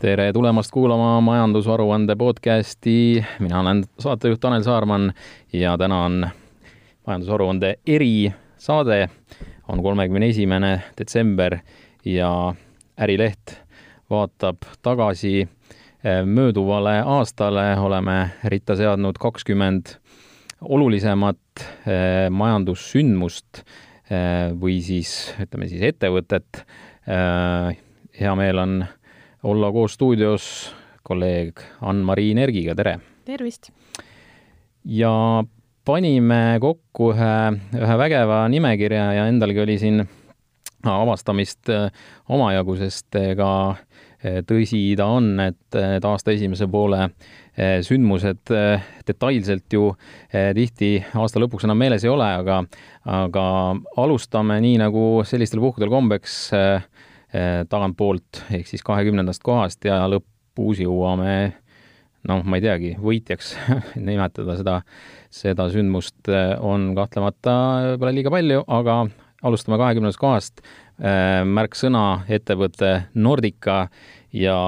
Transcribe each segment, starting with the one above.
tere tulemast kuulama majandusaruande podcasti, mina olen saatejuht Tanel Saarman ja täna on majandusaruande erisaade, on kolmekümne esimene detsember ja Ärileht vaatab tagasi eh, mööduvale aastale, oleme ritta seadnud kakskümmend olulisemat eh, majandussündmust eh, või siis ütleme siis ettevõtet. hea meel on olla koos stuudios kolleeg Ann-Mari Nergiga, tere! tervist! ja panime kokku ühe, ühe vägeva nimekirja ja endalgi oli siin avastamist äh, omajagu, sest ega äh, tõsi ta on, et, et aasta esimese poole äh, sündmused detailselt ju tihti aasta lõpuks enam meeles ei ole, aga, aga alustame nii, nagu sellistel puhkudel kombeks Eh, tagantpoolt ehk siis kahekümnendast kohast ja lõpus jõuame noh, ma ei teagi, võitjaks nimetada seda, seda sündmust eh, on kahtlemata võib-olla liiga palju, aga alustame kahekümnendast kohast. Eh, märksõna ettevõte Nordica ja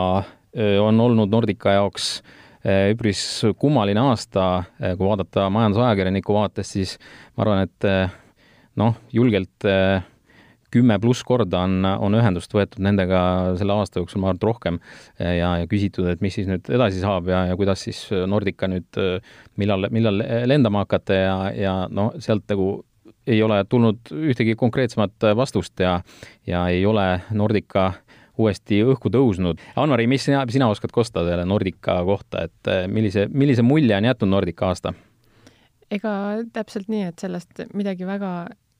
on olnud Nordica jaoks üpris kummaline aasta, kui vaadata majandusajakirjaniku vaatest, siis ma arvan, et noh, julgelt kümme pluss korda on, on ühendust võetud nendega selle aasta jooksul, ma arvan, et rohkem ja, ja küsitud, et mis siis nüüd edasi saab ja, ja kuidas siis Nordica nüüd, millal, millal lendama hakata ja, ja noh, sealt nagu ei ole tulnud ühtegi konkreetsemat vastust ja, ja ei ole Nordica uuesti õhku tõusnud. Anvari, mis sina, sina oskad kosta selle Nordica kohta, et millise, millise mulje on jätnud Nordica aasta? ega täpselt nii, et sellest midagi väga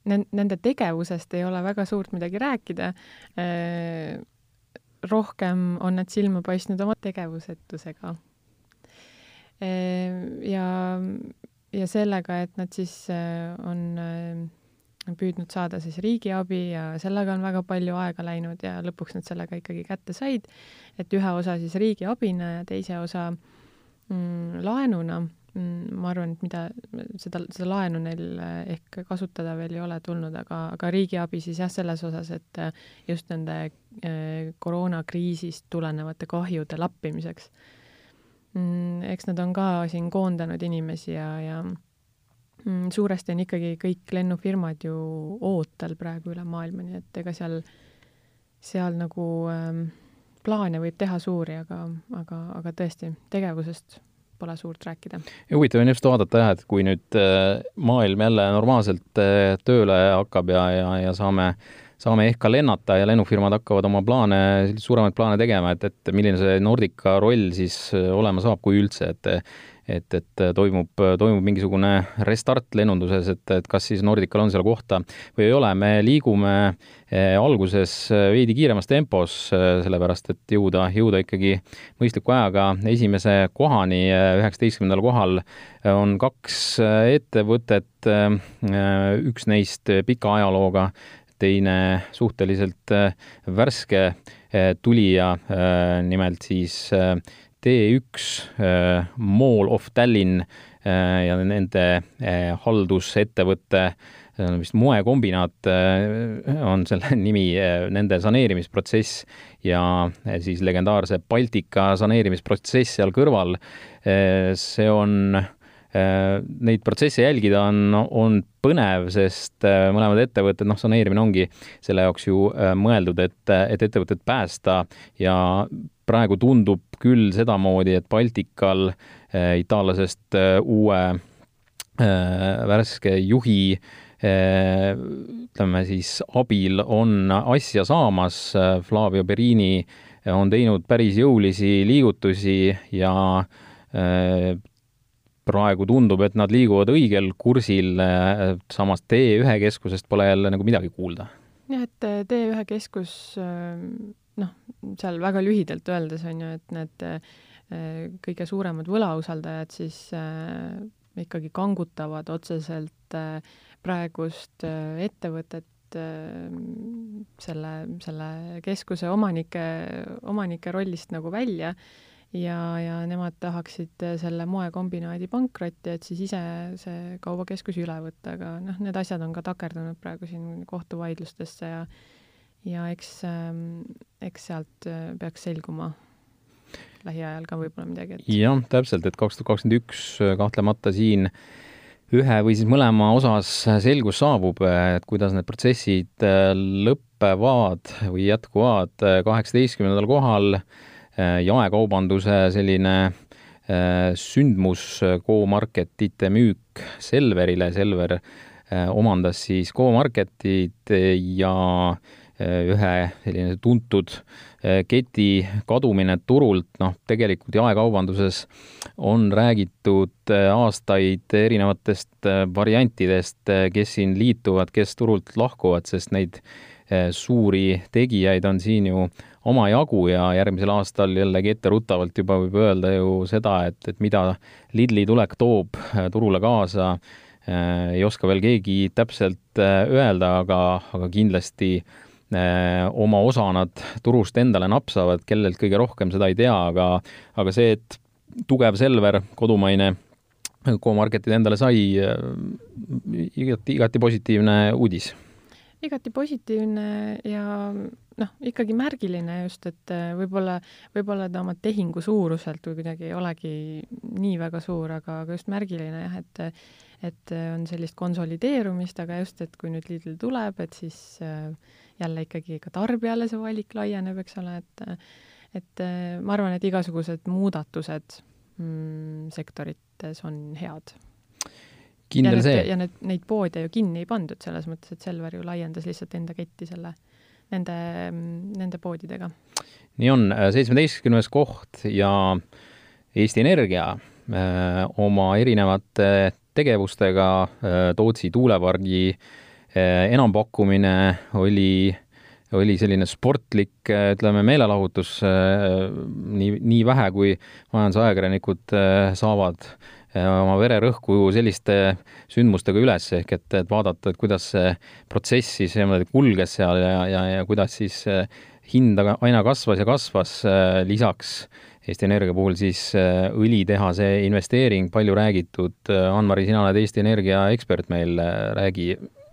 nende tegevusest ei ole väga suurt midagi rääkida. Äh, rohkem on nad silma paistnud oma tegevusetusega. Äh, ja, ja sellega, et nad siis äh, on püüdnud saada siis riigiabi ja sellega on väga palju aega läinud ja lõpuks nad sellega ikkagi kätte said, et ühe osa siis riigiabina ja teise osa mm, laenuna ma arvan, et mida, seda, seda laenu neil eh, ehk kasutada veel ei ole tulnud, aga, aga riigiabi siis jah, selles osas, et eh, just nende eh, koroonakriisist tulenevate kahjude lappimiseks. Mm, eks nad on ka siin koondanud inimesi ja, ja mm, suuresti on ikkagi kõik lennufirmad ju ootel praegu üle maailma, nii et ega seal, seal nagu ähm, plaane võib teha suuri, aga, aga, aga tõesti, tegevusest pole suurt rääkida. ja huvitav on just vaadata jah, et kui nüüd äh, maailm jälle normaalselt äh, tööle hakkab ja, ja, ja saame saame ehk ka lennata ja lennufirmad hakkavad oma plaane, suuremaid plaane tegema, et, et milline see Nordica roll siis äh, olema saab, kui üldse, et et, et toimub, toimub mingisugune restart lennunduses, et, et kas siis Nordical on seal kohta või ei ole, me liigume eh, alguses veidi kiiremas tempos, sellepärast et jõuda, jõuda ikkagi mõistliku ajaga esimese kohani, üheksateistkümnendal kohal on kaks ettevõtet, üks neist pika ajalooga, teine suhteliselt värske tulija, nimelt siis T1 äh, Mall of Tallinn äh, ja nende äh, haldusettevõte, vist moekombinaat on selle nimi, nende saneerimisprotsess ja siis legendaarse Baltika saneerimisprotsess seal kõrval. see on neid protsesse jälgida on, on põnev, sest mõlemad ettevõtted, noh, saneerimine ongi selle jaoks ju mõeldud, et, et ettevõtet päästa ja praegu tundub küll sedamoodi, et Baltikal äh, itaallasest äh, uue äh, värske juhi ütleme siis abil on asja saamas, Flavio Perini on teinud päris jõulisi liigutusi ja praegu tundub, et nad liiguvad õigel kursil, samas T1 keskusest pole jälle nagu midagi kuulda. jah, et T1 keskus noh, seal väga lühidalt öeldes on ju, et need äh, kõige suuremad võlausaldajad siis äh, ikkagi kangutavad otseselt äh, praegust ettevõtet selle, selle keskuse omanike, omanike rollist nagu välja ja, ja nemad tahaksid selle moekombinaadi pankrotti, et siis ise see kaubakeskus üle võtta, aga noh, need asjad on ka takerdunud praegu siin kohtuvaidlustesse ja ja eks, ähm, eks sealt äh, peaks selguma lähiajal ka võib-olla midagi et.... jah, täpselt, et kaks tuhat kakskümmend üks kahtlemata siin ühe või siis mõlema osas selgus saabub, et kuidas need protsessid lõpevad või jätkuvad kaheksateistkümnendal kohal jaekaubanduse selline sündmus, Go-Marketite müük Selverile, Selver omandas siis Go-Marketit ja ühe selline tuntud eh, keti kadumine turult, noh, tegelikult jaekaubanduses on räägitud eh, aastaid erinevatest variantidest, kes siin liituvad, kes turult lahkuvad, sest neid suuri tegijaid on siin ju omajagu ja järgmisel aastal jällegi etteruttavalt juba võib öelda ju seda, et, et mida Lidli tulek toob turule kaasa, ei oska veel keegi täpselt öelda, aga, aga kindlasti äh, Äh, oma osa nad turust endale napsavad, kellelt kõige rohkem, seda ei tea, aga, aga see, et tugev Selver, kodumaine Go-Marketid endale sai, äh, igati, igati positiivne uudis. igati positiivne ja noh, ikkagi märgiline just, et äh, võib-olla, võib-olla ta oma tehingu suuruselt või kuidagi ei olegi nii väga suur, aga, aga just märgiline jah, et et on sellist konsolideerumist, aga just, et kui nüüd Lidl tuleb, et siis äh, jälle ikkagi ka tarbijale see valik laieneb, eks ole, et et ma arvan, et igasugused muudatused mm, sektorites on head. kindel ja see. ja need, neid poode ju kinni ei pandud, selles mõttes, et Selver ju laiendas lihtsalt enda ketti selle, nende, nende poodidega. nii on, seitsmeteistkümnes koht ja Eesti Energia öö, äh, oma erinevate tegevustega öö, äh, Tootsi tuulepargi öö, enampakkumine oli, oli selline sportlik, eh, ütleme, meelelahutus, eh, nii, nii vähe, kui majandusajakirjanikud saavad oma vererõhku selliste sündmustega üles, ehk et, et vaadata, et kuidas see protsess siis niimoodi kulges seal ja, ja, ja kuidas siis hind aina kasvas ja kasvas, lisaks Eesti Energia puhul siis õlitehase investeering, palju räägitud, Ann-Mari, sina oled Eesti Energia ekspert meil, räägi,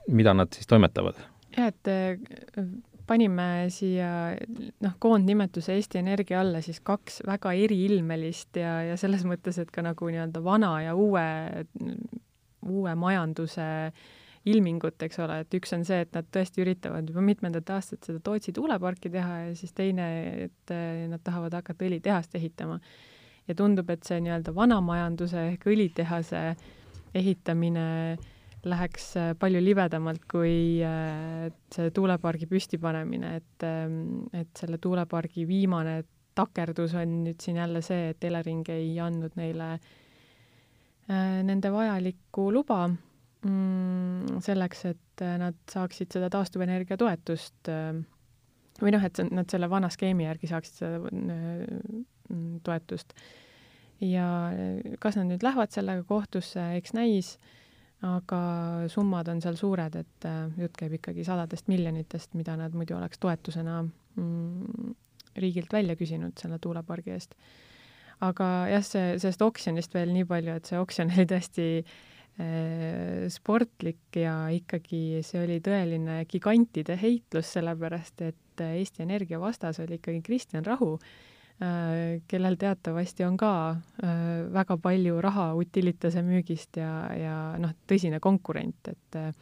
mida nad siis toimetavad? jah, et äh, panime siia noh, koondnimetuse Eesti Energia alla siis kaks väga eriilmelist ja, ja selles mõttes, et ka nagu nii-öelda vana ja uue, uue majanduse ilmingut, eks ole, et üks on see, et nad tõesti üritavad juba mitmendat aastat seda Tootsi tuuleparki teha ja siis teine, et äh, nad tahavad hakata õlitehast ehitama. ja tundub, et see nii-öelda vana majanduse ehk õlitehase ehitamine äh, läheks äh, palju libedamalt kui äh, see tuulepargi püstipanemine, et, ähm, et selle tuulepargi viimane takerdus on nüüd siin jälle see, et Elering ei andnud neile äh, nende vajalikku luba mm, selleks, et nad saaksid seda taastuvenergia toetust või noh, et nad selle vana skeemi järgi saaksid seda toetust. ja kas nad nüüd lähevad sellega kohtusse, eks näis aga summad on seal suured, et äh, jutt käib ikkagi sadadest miljonitest, mida nad muidu oleks toetusena mm, riigilt välja küsinud selle tuulepargi eest. aga jah, see, sellest oksjonist veel nii palju, et see oksjon oli tõesti äh, sportlik ja ikkagi see oli tõeline gigantide heitlus, sellepärast et Eesti Energia vastas oli ikkagi Kristjan Rahu äh,, Äh, kellel teatavasti on ka äh, väga palju raha Utilitase müügist ja, ja noh, tõsine konkurent, et äh,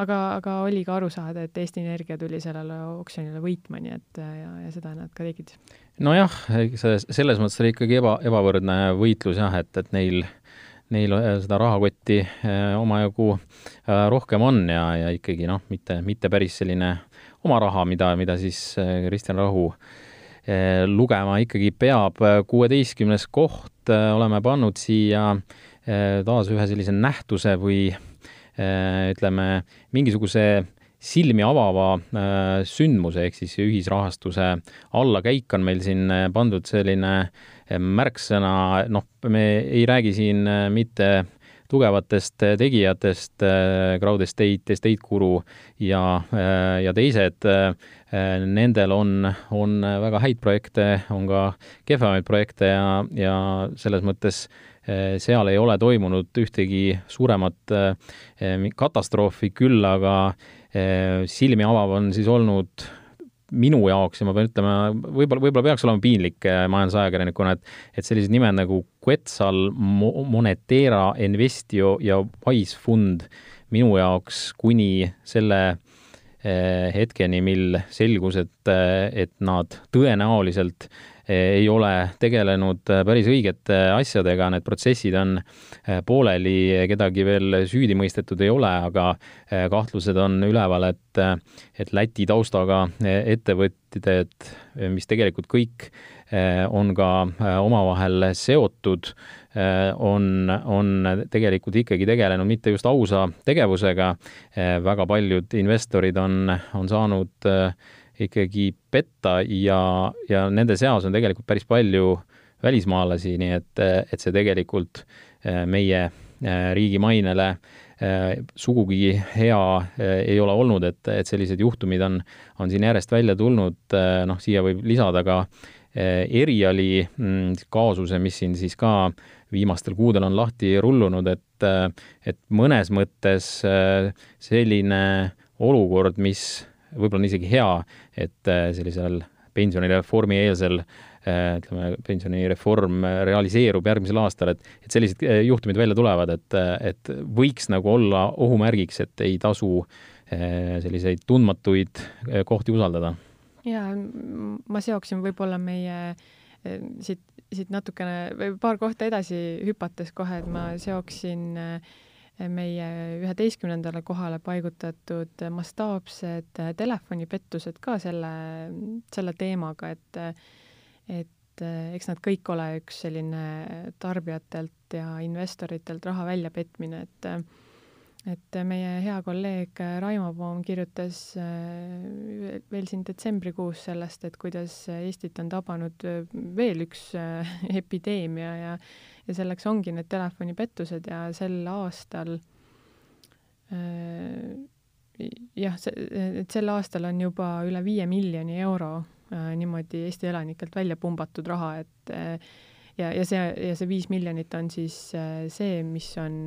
aga, aga oli ka aru saada, et Eesti Energia tuli sellele oksjonile võitma, nii et ja, ja seda nad ka tegid. nojah, see selles mõttes oli ikkagi eba, ebavõrdne võitlus jah, et, et neil neil seda rahakotti omajagu rohkem on ja, ja ikkagi noh, mitte, mitte päris selline oma raha, mida, mida siis Kristjan Rahu äh, lugema ikkagi peab. kuueteistkümnes koht eh, oleme pannud siia eh, taas ühe sellise nähtuse või ütleme, mingisuguse silmi avava sündmuse ehk siis ühisrahastuse allakäik on meil siin pandud selline märksõna, noh, me ei räägi siin mitte tugevatest tegijatest, Crowd Estate, Estate Guru ja, ja teised Nendel on, on väga häid projekte, on ka kehvemaid projekte ja, ja selles mõttes eh, seal ei ole toimunud ühtegi suuremat eh, katastroofi, küll aga eh, silmi avav on siis olnud minu jaoks ja ma pean ütlema, võib-olla, võib-olla peaks olema piinlik majandusajakirjanikuna, et et sellised nimed nagu Quetzal, Monetera, Investio ja Wise Fund minu jaoks kuni selle hetkeni, mil selgus, et, et nad tõenäoliselt ei ole tegelenud päris õigete asjadega, need protsessid on eh, pooleli, kedagi veel süüdi mõistetud ei ole, aga eh, kahtlused on üleval, et, et Läti taustaga eh, ettevõtted, mis tegelikult kõik on ka omavahel seotud, on, on tegelikult ikkagi tegelenud mitte just ausa tegevusega, väga paljud investorid on, on saanud äh, ikkagi petta ja, ja nende seas on tegelikult päris palju välismaalasi, nii et, et see tegelikult eh, meie eh, riigi mainele eh, sugugi hea ei ole olnud, et, et sellised juhtumid on, on siin järjest välja tulnud, noh, siia võib lisada ka eriali mm, kaasuse, mis siin siis ka viimastel kuudel on lahti rullunud, et, et mõnes mõttes selline olukord, mis võib-olla on isegi hea, et sellisel pensionireformi eelsel ütleme, pensionireform realiseerub järgmisel aastal, et, et sellised juhtumid välja tulevad, et, et võiks nagu olla ohumärgiks, et ei tasu selliseid tundmatuid kohti usaldada. Ja ma seoksin võib-olla meie siit, siit natukene või paar kohta edasi hüpates kohe, et ma seoksin äh, meie üheteistkümnendale kohale paigutatud mastaapsed telefonipettused ka selle, selle teemaga, et, et eks nad kõik ole üks selline tarbijatelt ja investoritelt raha väljapetmine, et et meie hea kolleeg Raimo Poom kirjutas veel siin detsembrikuus sellest, et kuidas Eestit on tabanud veel üks epideemia ja ja selleks ongi need telefonipettused ja sel aastal äh, jah, et sel aastal on juba üle viie miljoni euro äh, niimoodi Eesti elanikelt välja pumbatud raha, et äh, ja, ja see, ja see viis miljonit on siis see, mis on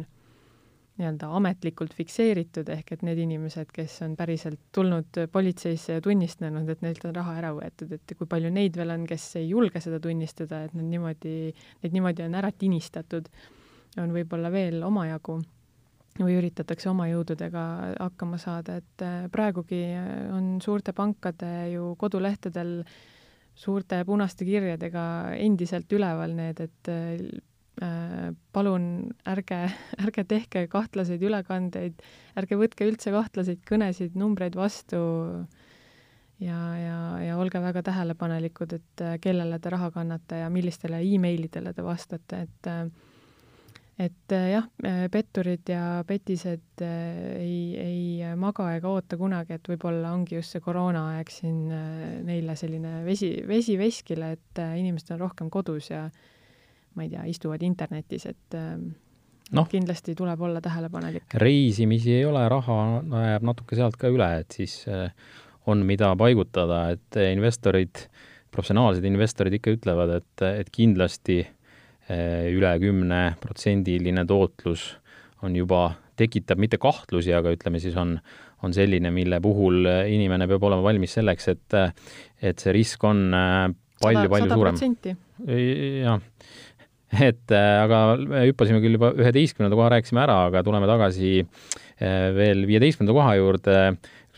nii-öelda ametlikult fikseeritud, ehk et need inimesed, kes on päriselt tulnud politseisse ja tunnistanud, et neilt on raha ära võetud, et kui palju neid veel on, kes ei julge seda tunnistada, et nad niimoodi, neid niimoodi on ära tinistatud, on võib-olla veel omajagu või üritatakse oma jõududega hakkama saada, et äh, praegugi on suurte pankade ju kodulehtedel suurte punaste kirjadega endiselt üleval need, et äh, Äh, palun ärge, ärge tehke kahtlaseid ülekandeid, ärge võtke üldse kahtlaseid kõnesid, numbreid vastu ja, ja, ja olge väga tähelepanelikud, et äh, kellele te raha kannate ja millistele emailidele te vastate, et äh, et jah, petturid ja petised ei, ei maga ega oota kunagi, et võib-olla ongi just see koroonaaeg siin neile selline vesi, vesi veskile, et inimesed on rohkem kodus ja ma ei tea, istuvad internetis, et noh, kindlasti tuleb olla tähelepanelik. reisimisi ei ole, raha jääb natuke sealt ka üle, et siis äh, on, mida paigutada, et investorid, professionaalsed investorid ikka ütlevad, et, et kindlasti äh, üle kümneprotsendiline tootlus on juba, tekitab mitte kahtlusi, aga ütleme siis on, on selline, mille puhul inimene peab olema valmis selleks, et, et see risk on palju-palju äh, suurem. jah et äh, aga me hüppasime küll juba üheteistkümnenda koha rääkisime ära, aga tuleme tagasi äh, veel viieteistkümnenda koha juurde.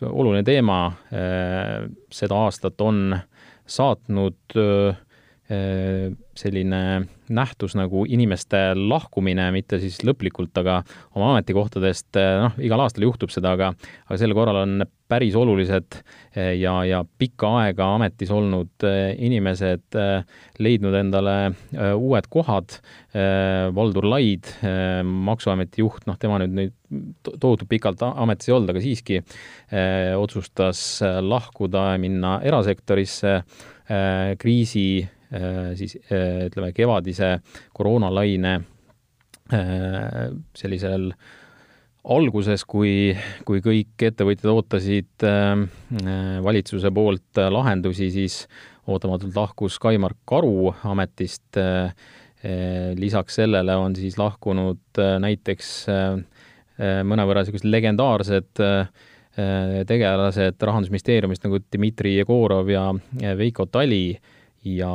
oluline teema äh, seda aastat on saatnud selline nähtus nagu inimeste lahkumine, mitte siis lõplikult, aga oma ametikohtadest, noh, igal aastal juhtub seda, aga, aga sel korral on päris olulised ja, ja pikka aega ametis olnud inimesed leidnud endale uued kohad. Valdur Laid, Maksuameti juht, noh, tema nüüd, nüüd tohutult pikalt ametis ei olnud, aga siiski otsustas lahkuda ja minna erasektorisse kriisi Äh, siis äh, ütleme, kevadise koroonalaine äh, sellisel alguses, kui, kui kõik ettevõtjad ootasid valitsuse poolt lahendusi, siis ootamatult lahkus Kaimar Karu ametist. lisaks sellele on siis lahkunud näiteks mõnevõrra niisugused legendaarsed tegelased Rahandusministeeriumist nagu Dmitri Jegorov ja Veiko Tali ja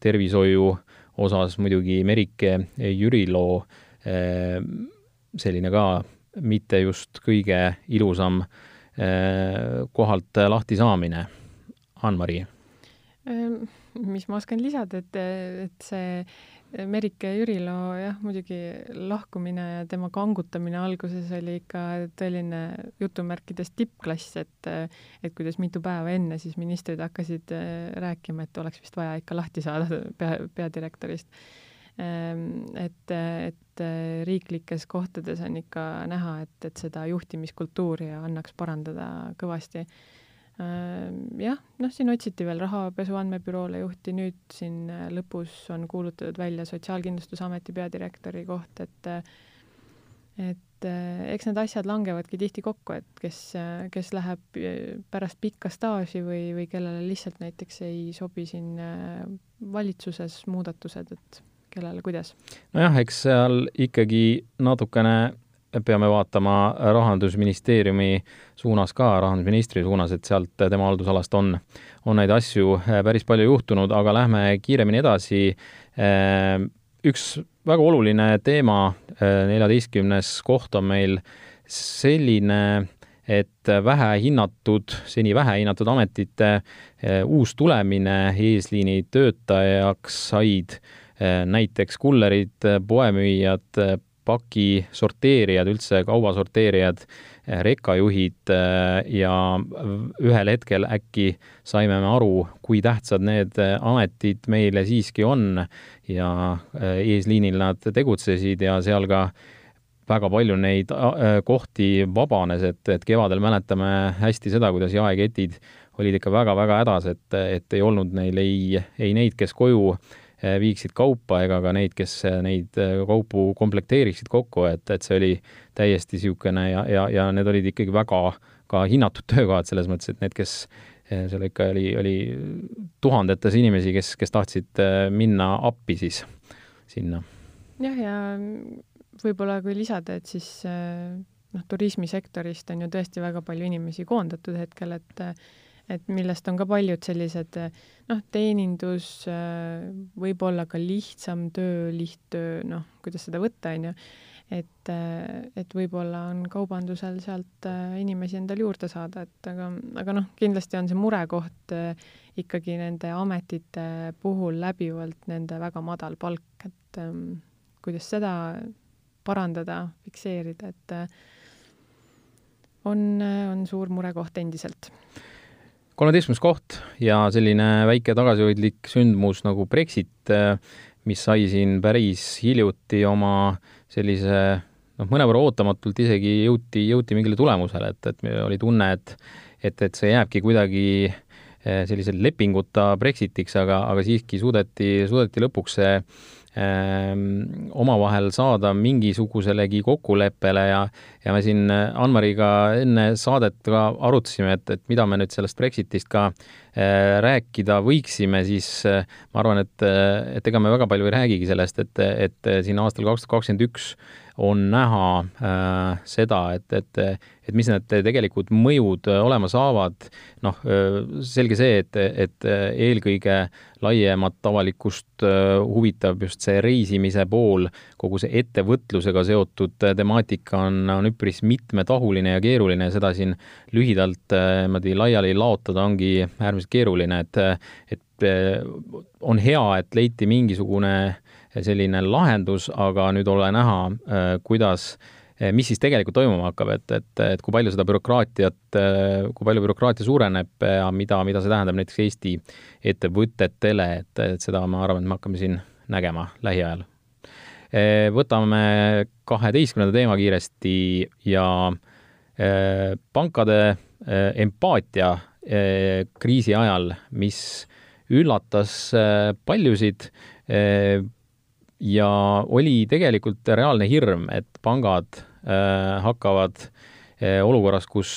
tervishoiu osas muidugi Merike Jürilo, selline ka mitte just kõige ilusam kohalt lahti saamine. Ann-Mari mis ma oskan lisada, et, et see Merike Jürilo jah, muidugi lahkumine ja tema kangutamine alguses oli ikka tõeline jutumärkides tippklass, et et kuidas mitu päeva enne siis ministrid hakkasid äh, rääkima, et oleks vist vaja ikka lahti saada pea, peadirektorist. Ehm, et, et riiklikes kohtades on ikka näha, et, et seda juhtimiskultuuri annaks parandada kõvasti Äh, jah, noh, siin otsiti veel rahapesu andmebüroole juhti, nüüd siin äh, lõpus on kuulutatud välja Sotsiaalkindlustusameti peadirektori koht, et äh, et eks need asjad langevadki tihti kokku, et kes, kes läheb pärast pikka staaži või, või kellele lihtsalt näiteks ei sobi siin valitsuses muudatused, et kellele kuidas? nojah, eks seal ikkagi natukene peame vaatama Rahandusministeeriumi suunas ka, rahandusministri suunas, et sealt tema haldusalast on, on neid asju äh, päris palju juhtunud, aga lähme kiiremini edasi. Äh, üks väga oluline teema, äh, neljateistkümnes koht on meil selline, et vähehinnatud, seni vähehinnatud ametite uus tulemine eesliini töötajaks said näiteks kullerid, poemüüjad, paki sorteerijad, üldse kaubasorteerijad, eh, rekkajuhid eh, ja ühel hetkel äkki saime me aru, kui tähtsad need eh, ametid meile siiski on. Ja eesliinil nad tegutsesid ja seal ka väga palju neid kohti vabanes, et, et kevadel mäletame hästi seda, kuidas jaeketid olid ikka väga-väga hädas, et, et ei olnud neil ei, ei neid, kes koju viiksid kaupa ega ka neid, kes eh, neid eh, kaupu komplekteeriksid kokku, et, et see oli täiesti niisugune ja, ja, ja need olid ikkagi väga ka hinnatud töökohad selles mõttes, et need, kes seal ikka oli, oli tuhandetes inimesi, kes, kes tahtsid minna appi siis sinna. jah, ja võib-olla kui lisada, et siis noh, turismisektorist on ju tõesti väga palju inimesi koondatud hetkel, et et millest on ka paljud sellised noh, teenindus, võib-olla ka lihtsam töö, lihttöö, noh, kuidas seda võtta, on ju, et, et võib-olla on kaubandusel sealt inimesi endale juurde saada, et aga, aga noh, kindlasti on see murekoht ikkagi nende ametite puhul läbivalt nende väga madal palk, et kuidas seda parandada, fikseerida, et on, on suur murekoht endiselt kolmeteistkümnes koht ja selline väike tagasihoidlik sündmus nagu Brexit, mis sai siin päris hiljuti oma sellise noh, mõnevõrra ootamatult isegi jõuti, jõuti mingile tulemusele, et, et oli tunne, et et, et see jääbki kuidagi eh, sellisel lepinguta Brexitiks, aga, aga siiski suudeti, suudeti lõpuks see omavahel saada mingisuguselegi kokkuleppele ja, ja me siin Ann-Mariga enne saadet ka arutasime, et, et mida me nüüd sellest Brexitist ka äh, rääkida võiksime, siis äh, ma arvan, et, et ega me väga palju ei räägigi sellest, et, et siin aastal kaks tuhat kakskümmend üks on näha äh, seda, et, et, et mis need tegelikud mõjud olema saavad. noh, selge see, et, et eelkõige laiemat avalikkust äh, huvitab just see reisimise pool, kogu see ettevõtlusega seotud temaatika on, on üpris mitmetahuline ja keeruline ja seda siin lühidalt äh, niimoodi laiali laotada ongi äärmiselt keeruline, et, et äh, on hea, et leiti mingisugune selline lahendus, aga nüüd ole näha, kuidas mis siis tegelikult toimuma hakkab, et, et, et kui palju seda bürokraatiat, kui palju bürokraatia suureneb ja mida, mida see tähendab näiteks Eesti ettevõtetele, et, et seda ma arvan, et me hakkame siin nägema lähiajal. võtame kaheteistkümnenda teema kiiresti ja pankade empaatia kriisi ajal, mis üllatas paljusid ja oli tegelikult reaalne hirm, et pangad hakkavad olukorras, kus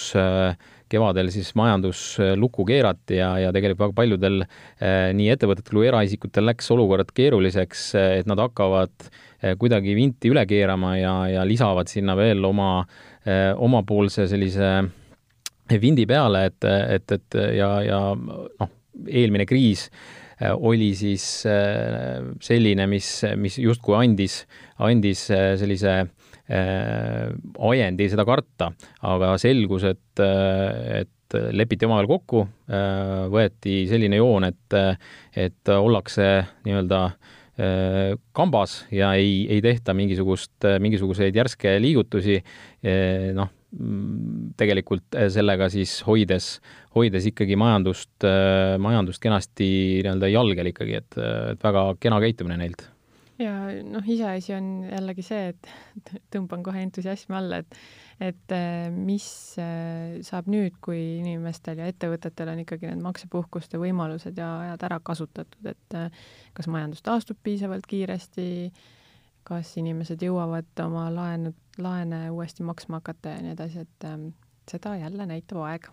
kevadel siis majandus äh, lukku keerati ja, ja tegelikult väga paljudel äh, nii ettevõtetel kui eraisikutel läks olukord keeruliseks, äh, et nad hakkavad kuidagi vinti üle keerama ja, ja lisavad sinna veel oma, omapoolse sellise vindi peale, et, et, et ja, ja noh, eelmine kriis oli siis selline, mis, mis justkui andis, andis sellise ajendi seda karta, aga selgus, et, et lepiti omavahel kokku, äh, võeti selline joon, et, et ollakse nii-öelda äh, kambas ja ei, ei tehta mingisugust, mingisuguseid järske liigutusi, äh, noh, tegelikult sellega siis hoides, hoides ikkagi majandust, majandust kenasti nii-öelda jalgel ikkagi, et, et väga kena käitumine neilt. Ja noh, iseasi on jällegi see, et tõmban kohe entusiasmi alla, et et äh, mis äh, saab nüüd, kui inimestel ja ettevõtetel on ikkagi need maksepuhkuste võimalused ja ajad ära kasutatud, et äh, kas majandus taastub piisavalt kiiresti, kas inimesed jõuavad oma laenud, laene uuesti maksma hakata ja nii edasi, et seda jälle näitab aeg.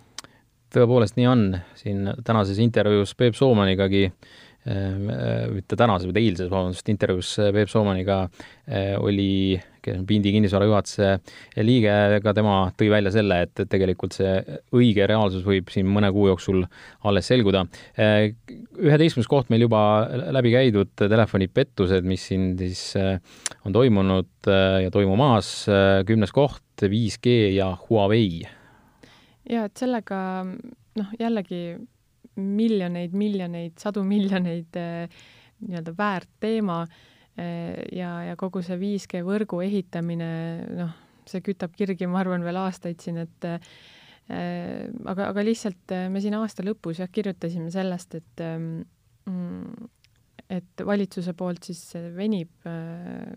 tõepoolest nii on, siin tänases intervjuus Peep Soomanigagi äh, Ehm, äh, mitte tänases, vaid eilses, vabandust, intervjuus äh, Peep Soomaniga äh, oli, kes on Pindi kinnisvara juhatuse liige, ka tema tõi välja selle, et tegelikult see õige reaalsus võib siin mõne kuu jooksul alles selguda. üheteistkümnes koht meil juba läbi käidud telefonipettused, mis siin siis on toimunud ja toimumas, kümnes koht, 5G ja Huawei. ja et sellega noh, jällegi miljoneid, miljoneid, sadu miljoneid nii-öelda väärt teema ja, ja kogu see 5G võrgu ehitamine, noh, see kütab kirgi, ma arvan, veel aastaid siin, et äh, aga, aga lihtsalt me siin aasta lõpus jah, kirjutasime sellest, et mm, et valitsuse poolt siis venib äh,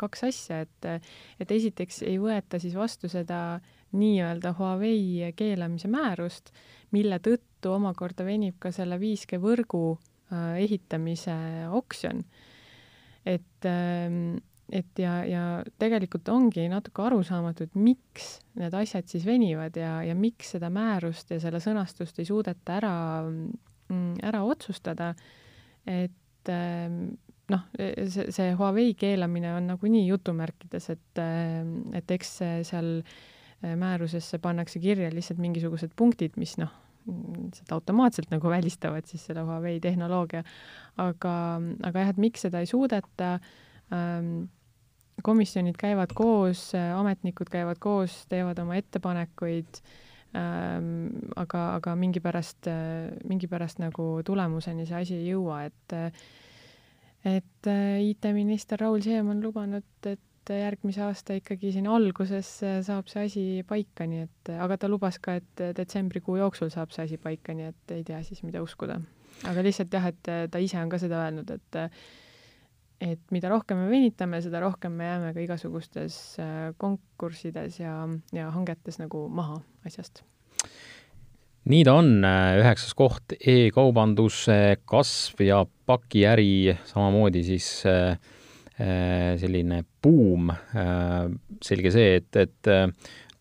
kaks asja, et, et esiteks ei võeta siis vastu seda nii-öelda Huawei keelamise määrust, mille tõttu omakorda venib ka selle 5G võrgu äh, ehitamise oksjon. Et, ähm, et ja, ja tegelikult ongi natuke arusaamatu, et miks need asjad siis venivad ja, ja miks seda määrust ja selle sõnastust ei suudeta ära, mm, ära otsustada, et ähm, noh, see, see Huawei keelamine on nagunii jutumärkides, et, ähm, et eks seal äh, määrusesse pannakse kirja lihtsalt mingisugused punktid, mis noh, seda automaatselt nagu välistavad siis selle Huawei tehnoloogia. aga, aga jah, et miks seda ei suudeta ähm,, komisjonid käivad koos, ametnikud käivad koos, teevad oma ettepanekuid ähm,, aga, aga mingipärast, mingipärast nagu tulemuseni see asi ei jõua, et et äh, IT-minister Raul Siem on lubanud, et järgmise aasta ikkagi siin alguses äh, saab see asi paika, nii et, aga ta lubas ka, et detsembrikuu jooksul saab see asi paika, nii et ei tea siis, mida uskuda. aga lihtsalt jah, et ta ise on ka seda öelnud, et et mida rohkem me venitame, seda rohkem me jääme ka igasugustes äh, konkurssides ja, ja hangetes nagu maha asjast nii ta on, üheksas koht e-kaubanduse kasv ja pakiäri, samamoodi siis äh, äh, selline buum. Äh, selge see, et, et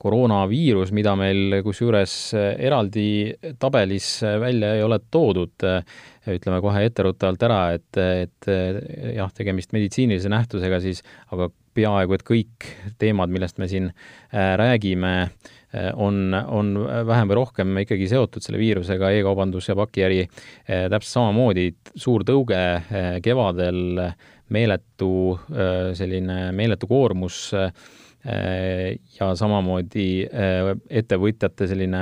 koroonaviirus, mida meil kusjuures eraldi tabelis välja ei ole toodud, ütleme kohe etteruttavalt ära, et, et jah, tegemist meditsiinilise nähtusega siis, aga peaaegu et kõik teemad, millest me siin räägime, on, on vähem või rohkem ikkagi seotud selle viirusega e, e-kaubandus ja pakiäri täpselt samamoodi, suur tõuge kevadel, meeletu selline meeletu koormus ja samamoodi ettevõtjate selline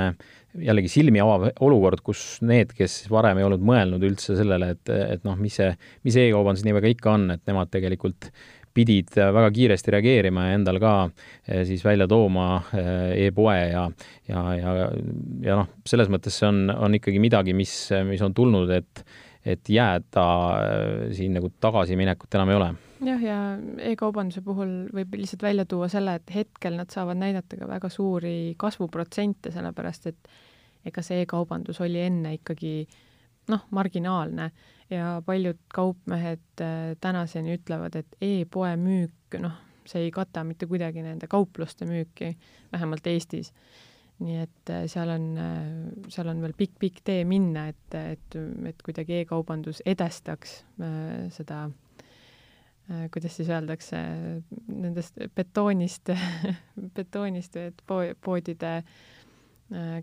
jällegi silmi avav olukord, kus need, kes varem ei olnud mõelnud üldse sellele, et, et noh, mis see, mis e-kaubandus nii väga ikka on, et nemad tegelikult pidid väga kiiresti reageerima ja endal ka siis välja tooma e-poe ja, ja, ja, ja noh, selles mõttes see on, on ikkagi midagi, mis, mis on tulnud, et, et jääda eh, siin nagu tagasiminekut enam ei ole jah, ja e-kaubanduse puhul võib lihtsalt välja tuua selle, et hetkel nad saavad näidata ka väga suuri kasvuprotsente, sellepärast et ega see e-kaubandus oli enne ikkagi noh, marginaalne ja paljud kaupmehed äh, tänaseni ütlevad, et e-poe müük, noh, see ei kata mitte kuidagi nende kaupluste müüki, vähemalt Eestis. Nii et äh, seal on, äh, seal on veel pikk-pikk tee minna, et, et, et kuidagi e-kaubandus edestaks seda kuidas siis öeldakse, nendest betoonist betoonist, et poodide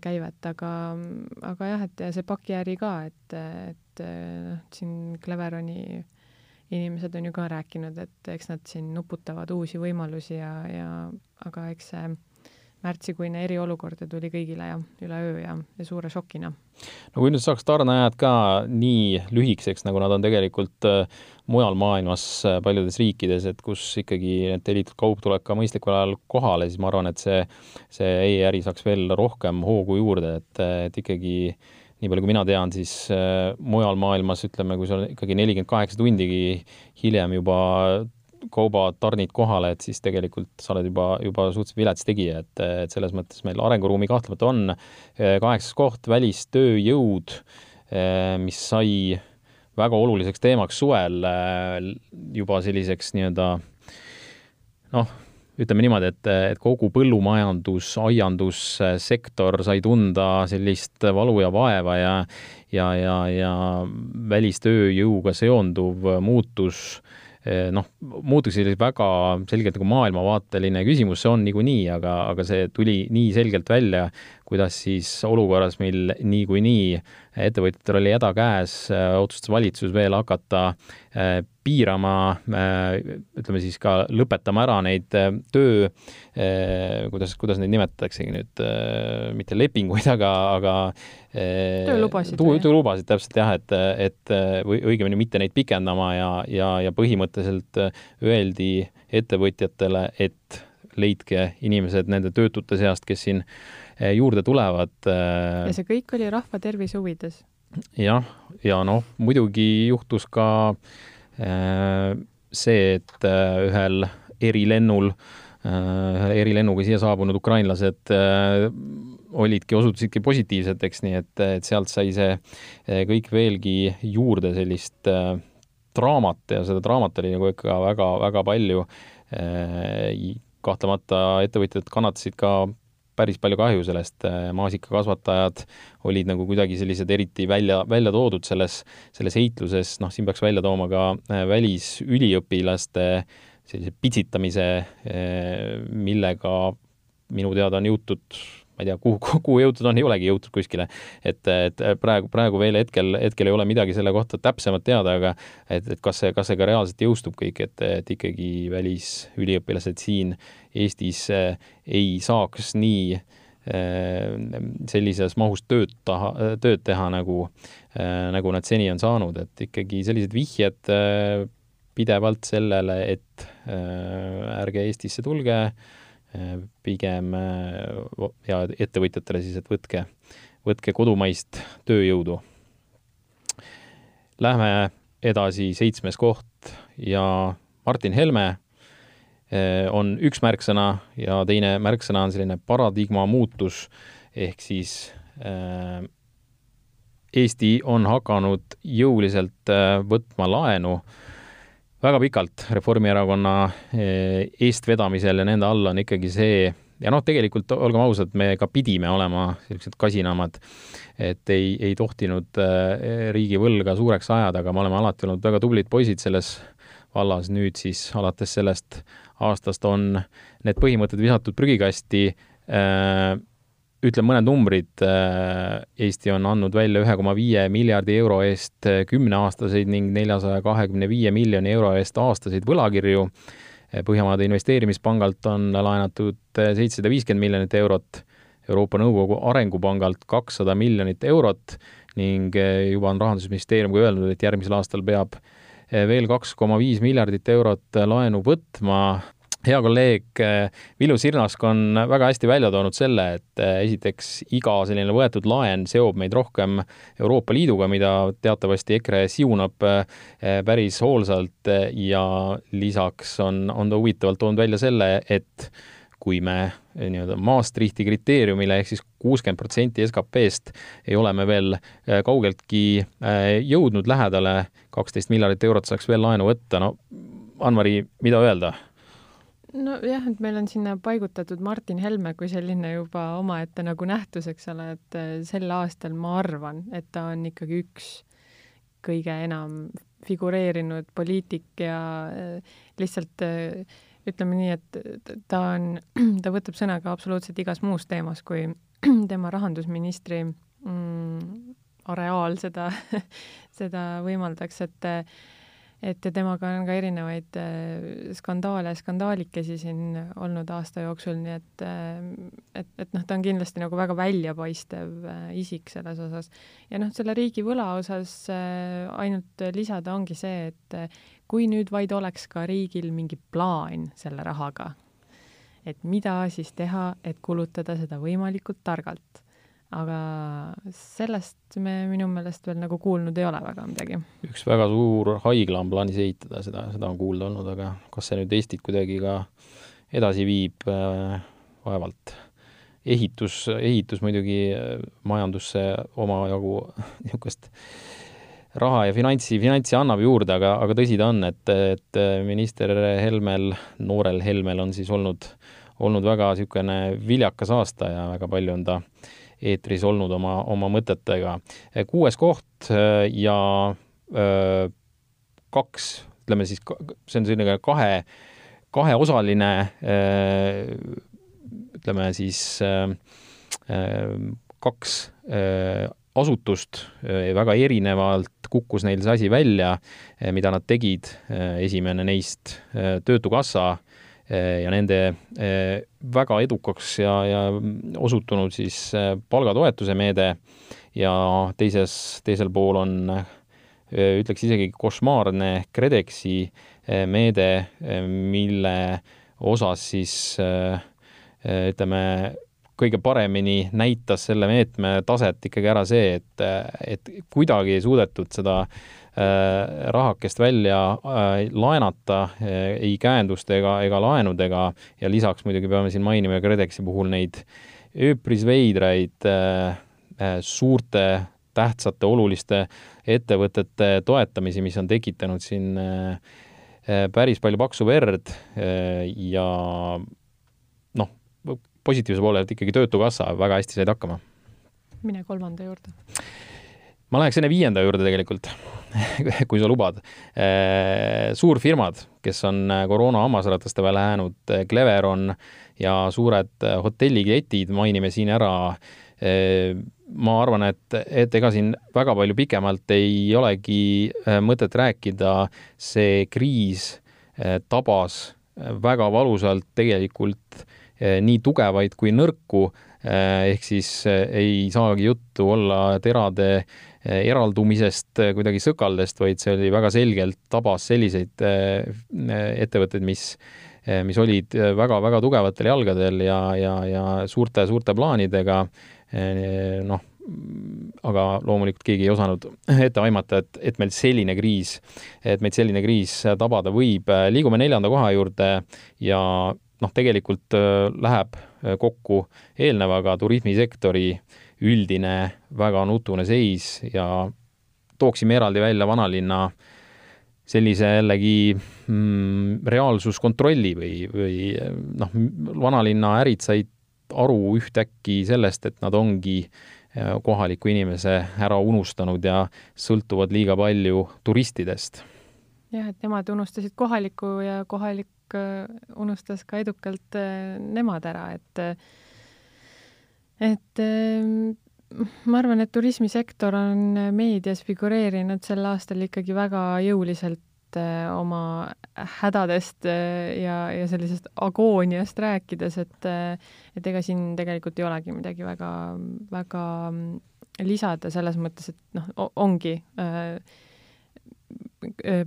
käivet, aga, aga jah, et ja see pakiäri ka, et, et noh, siin Cleveroni inimesed on ju ka rääkinud, et eks nad siin nuputavad uusi võimalusi ja, ja aga eks see märtsikuine eriolukord tuli kõigile ja üleöö ja, ja suure šokina. no kui nüüd saaks tarneajad ka nii lühikeseks, nagu nad on tegelikult äh, mujal maailmas äh, paljudes riikides, et kus ikkagi need tellitud kaup tuleb ka mõistlikul ajal kohale, siis ma arvan, et see, see e-äri saaks veel rohkem hoogu juurde, et, et ikkagi nii palju, kui mina tean, siis äh, mujal maailmas ütleme, kui sul ikkagi nelikümmend kaheksa tundigi hiljem juba kaubad tarnid kohale, et siis tegelikult sa oled juba, juba suhteliselt vilets tegija, et, et selles mõttes meil arenguruumi kahtlemata on. kaheksas koht, välistööjõud, mis sai väga oluliseks teemaks suvel juba selliseks nii-öelda noh, ütleme niimoodi, et, et kogu põllumajandus, aiandussektor sai tunda sellist valu ja vaeva ja ja, ja, ja välistööjõuga seonduv muutus Eh, noh, muutuks selliseks väga selgelt nagu maailmavaateline küsimus, see on niikuinii, aga, aga see tuli nii selgelt välja, kuidas siis olukorras meil niikuinii ettevõtjatel oli häda käes, äh, otsustas valitsus veel hakata äh, piirama, äh, ütleme siis ka lõpetama ära neid töö, kuidas, kuidas neid nimetataksegi nüüd, mitte lepinguid, aga, aga töölubasid. töölubasid täpselt jah, et, et või õigemini mitte neid pikendama ja, ja, ja põhimõtteliselt öeldi ettevõtjatele, et leidke inimesed nende töötute seast, kes siin Eh, juurde tulevad. Eh, ja see kõik oli rahva tervise huvides? jah, ja noh, muidugi juhtus ka eh, see, et ühel erilennul, ühe erilennuga siia saabunud ukrainlased olidki, osutusidki positiivseteks, nii et, et sealt sai see kõik veelgi juurde sellist draamat ja seda draamat oli nagu ikka väga-väga palju. kahtlemata ettevõtjad kannatasid ka päris palju kahju sellest, äh, maasikakasvatajad olid nagu kuidagi sellised eriti välja, välja toodud selles, selles heitluses, noh, siin peaks välja tooma ka äh, välisüliõpilaste sellise pitsitamise, äh, millega minu teada on jõutud ma ei tea, kuhu, kuhu jõutud on, ei olegi jõutud kuskile. et, et praegu, praegu veel hetkel, hetkel ei ole midagi selle kohta täpsemalt teada, aga et, et kas see, kas see ka reaalselt jõustub kõik, et, et ikkagi välisüliõpilased siin Eestis eh, ei saaks nii eh, sellises mahus tööd taha, tööd teha, nagu, eh, nagu nad seni on saanud, et ikkagi sellised vihjed pidevalt sellele, et ärge Eestisse tulge pigem ja ettevõtjatele siis, et võtke, võtke kodumaist tööjõudu. Lähme edasi, seitsmes koht ja Martin Helme eh, on üks märksõna ja teine märksõna on selline paradigma muutus, ehk siis äh, Eesti on hakanud jõuliselt äh, võtma laenu äh, väga pikalt Reformierakonna eh, eestvedamisel ja nende all on ikkagi see, ja noh, tegelikult olgem ausad, me ka pidime olema sellised kasinamad, et ei, ei tohtinud eh, riigivõlga suureks ajada, aga me oleme alati olnud väga tublid poisid selles vallas, nüüd siis alates sellest aastast on need põhimõtted visatud prügikasti äh, ütlen mõned numbrid. Äh, Eesti on andnud välja ühe koma viie miljardi euro eest äh, kümneaastaseid ning neljasaja kahekümne viie miljoni euro eest aastaseid võlakirju. Äh, Põhjamaade Investeerimispangalt on laenatud seitsesada viiskümmend miljonit eurot, Euroopa Nõukogu Arengupangalt kakssada miljonit eurot ning juba on Rahandusministeerium ka öelnud, et järgmisel aastal peab veel kaks koma viis miljardit eurot laenu võtma hea kolleeg eh, Villu Sirnask on väga hästi välja toonud selle, et eh, esiteks iga selline võetud laen seob meid rohkem Euroopa Liiduga, mida teatavasti EKRE siunab eh, päris hoolsalt ja lisaks on, on ta huvitavalt toonud välja selle, et kui me nii-öelda Maastrichti kriteeriumile ehk siis kuuskümmend protsenti SKP-st ei ole me veel kaugeltki jõudnud lähedale, kaksteist miljardit eurot saaks veel laenu võtta, no Ann-Mari, mida öelda? Nojah, et meil on sinna paigutatud Martin Helme kui selline juba omaette nagu nähtus, eks ole, et äh, sel aastal ma arvan, et ta on ikkagi üks kõige enam figureerinud poliitik ja äh, lihtsalt äh, ütleme nii, et ta on, ta võtab sõna ka absoluutselt igas muus teemas kui, tema rahandusministri mm, areaal seda seda võimaldaks, et et temaga on ka erinevaid äh, skandaale, skandaalikesi siin olnud aasta jooksul, nii et äh, et, et noh, ta on kindlasti nagu väga väljapaistev äh, isik selles osas. ja noh, selle riigivõla osas ainult lisada ongi see, et kui nüüd vaid oleks ka riigil mingi plaan selle rahaga, et mida siis teha, et kulutada seda võimalikult targalt aga sellest me minu meelest veel nagu kuulnud ei ole väga midagi. üks väga suur haigla on plaanis ehitada, seda, seda on kuulda olnud, aga kas see nüüd Eestit kuidagi ka edasi viib äh,, vaevalt. ehitus, ehitus muidugi äh, majandusse omajagu niisugust raha ja finantsi, finantsi annab juurde, aga, aga tõsi ta on, et, et minister Helmel, noorel Helmel on siis olnud, olnud väga niisugune viljakas aasta ja väga palju on ta äh, eetris olnud oma, oma mõtetega. kuues koht äh, ja öö, äh, kaks, ütleme siis, see on selline kahe, kaheosaline, äh, ütleme siis kaks asutust, väga erinevalt kukkus neil see asi välja, mida nad tegid, esimene neist Töötukassa ja nende eh, väga edukaks ja, ja osutunud siis eh, palgatoetuse meede. Ja teises, teisel pool on ütleks isegi košmaarne KredExi meede, mille osas siis ütleme, kõige paremini näitas selle meetme taset ikkagi ära see, et, et kuidagi ei suudetud seda äh, rahakest välja äh, laenata äh, ei käenduste ega, ega laenudega. Ja lisaks muidugi peame siin mainima KredExi puhul neid ööpris veidraid suurte tähtsate oluliste ettevõtete toetamisi, mis on tekitanud siin päris palju paksu verd ja positiivse poole pealt ikkagi Töötukassa väga hästi said hakkama. mine kolmanda juurde ma läheks enne viienda juurde tegelikult kui sa lubad. Äh, suurfirmad, kes on äh, koroona hammasrataste peale jäänud, äh, Cleveron ja suured hotelliketid mainime siin ära. ma arvan, et, et ega siin väga palju pikemalt ei olegi mõtet rääkida, see kriis tabas väga valusalt tegelikult nii tugevaid kui nõrku, ehk siis ei saagi juttu olla terade Eh, eraldumisest eh, kuidagi sõkaldest, vaid see oli väga selgelt, tabas selliseid eh, ettevõtteid, mis, mis olid väga-väga tugevatel jalgadel ja, ja, ja suurte-suurte plaanidega, noh, aga loomulikult keegi ei osanud ette aimata, et, et meil selline kriis, et meid selline kriis tabada võib. liigume neljanda koha juurde ja noh, tegelikult läheb kokku eelnevaga turismisektori äh, üldine väga nutune seis ja tooksime eraldi välja vanalinna sellise jällegi mm, reaalsuskontrolli või, või noh, vanalinna ärid said aru ühtäkki sellest, et nad ongi äh, kohaliku inimese ära unustanud ja sõltuvad liiga palju turistidest. jah, et nemad unustasid kohaliku ja kohalik äh, unustas ka edukalt äh, nemad ära, et et ehm, ma arvan, et turismisektor on meedias figureerinud sel aastal ikkagi väga jõuliselt oma hädadest ja, ja sellisest agooniast rääkides, et et ega siin tegelikult ei olegi midagi väga, väga mm, lisada selles mõttes, et noh, ongi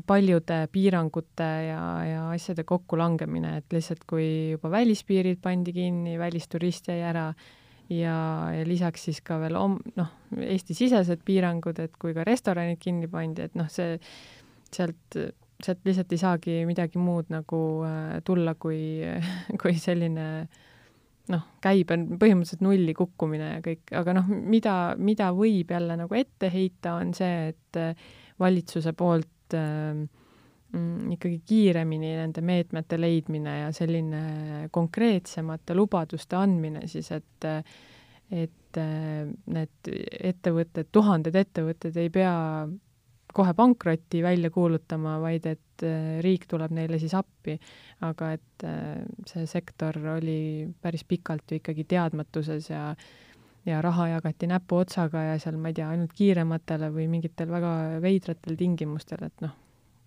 paljude piirangute ja, ja asjade kokkulangemine, et lihtsalt kui juba välispiirid pandi kinni, välisturist jäi ära, ja, ja lisaks siis ka veel om-, noh, Eesti-sisesed piirangud, et kui ka restoranid kinni pandi, et noh, see sealt, sealt lihtsalt ei saagi midagi muud nagu äh, tulla, kui, kui selline noh, käibe on põhimõtteliselt nulli kukkumine ja kõik, aga noh, mida, mida võib jälle nagu ette heita, on see, et äh, valitsuse poolt äh, mm, ikkagi kiiremini nende meetmete leidmine ja selline konkreetsemate lubaduste andmine siis, et et äh, need ettevõtted, tuhanded ettevõtted ei pea kohe pankrotti välja kuulutama, vaid et äh, riik tuleb neile siis appi. aga et äh, see sektor oli päris pikalt ju ikkagi teadmatuses ja ja raha jagati näpuotsaga ja seal, ma ei tea, ainult kiirematele või mingitel väga veidratel tingimustel, et noh,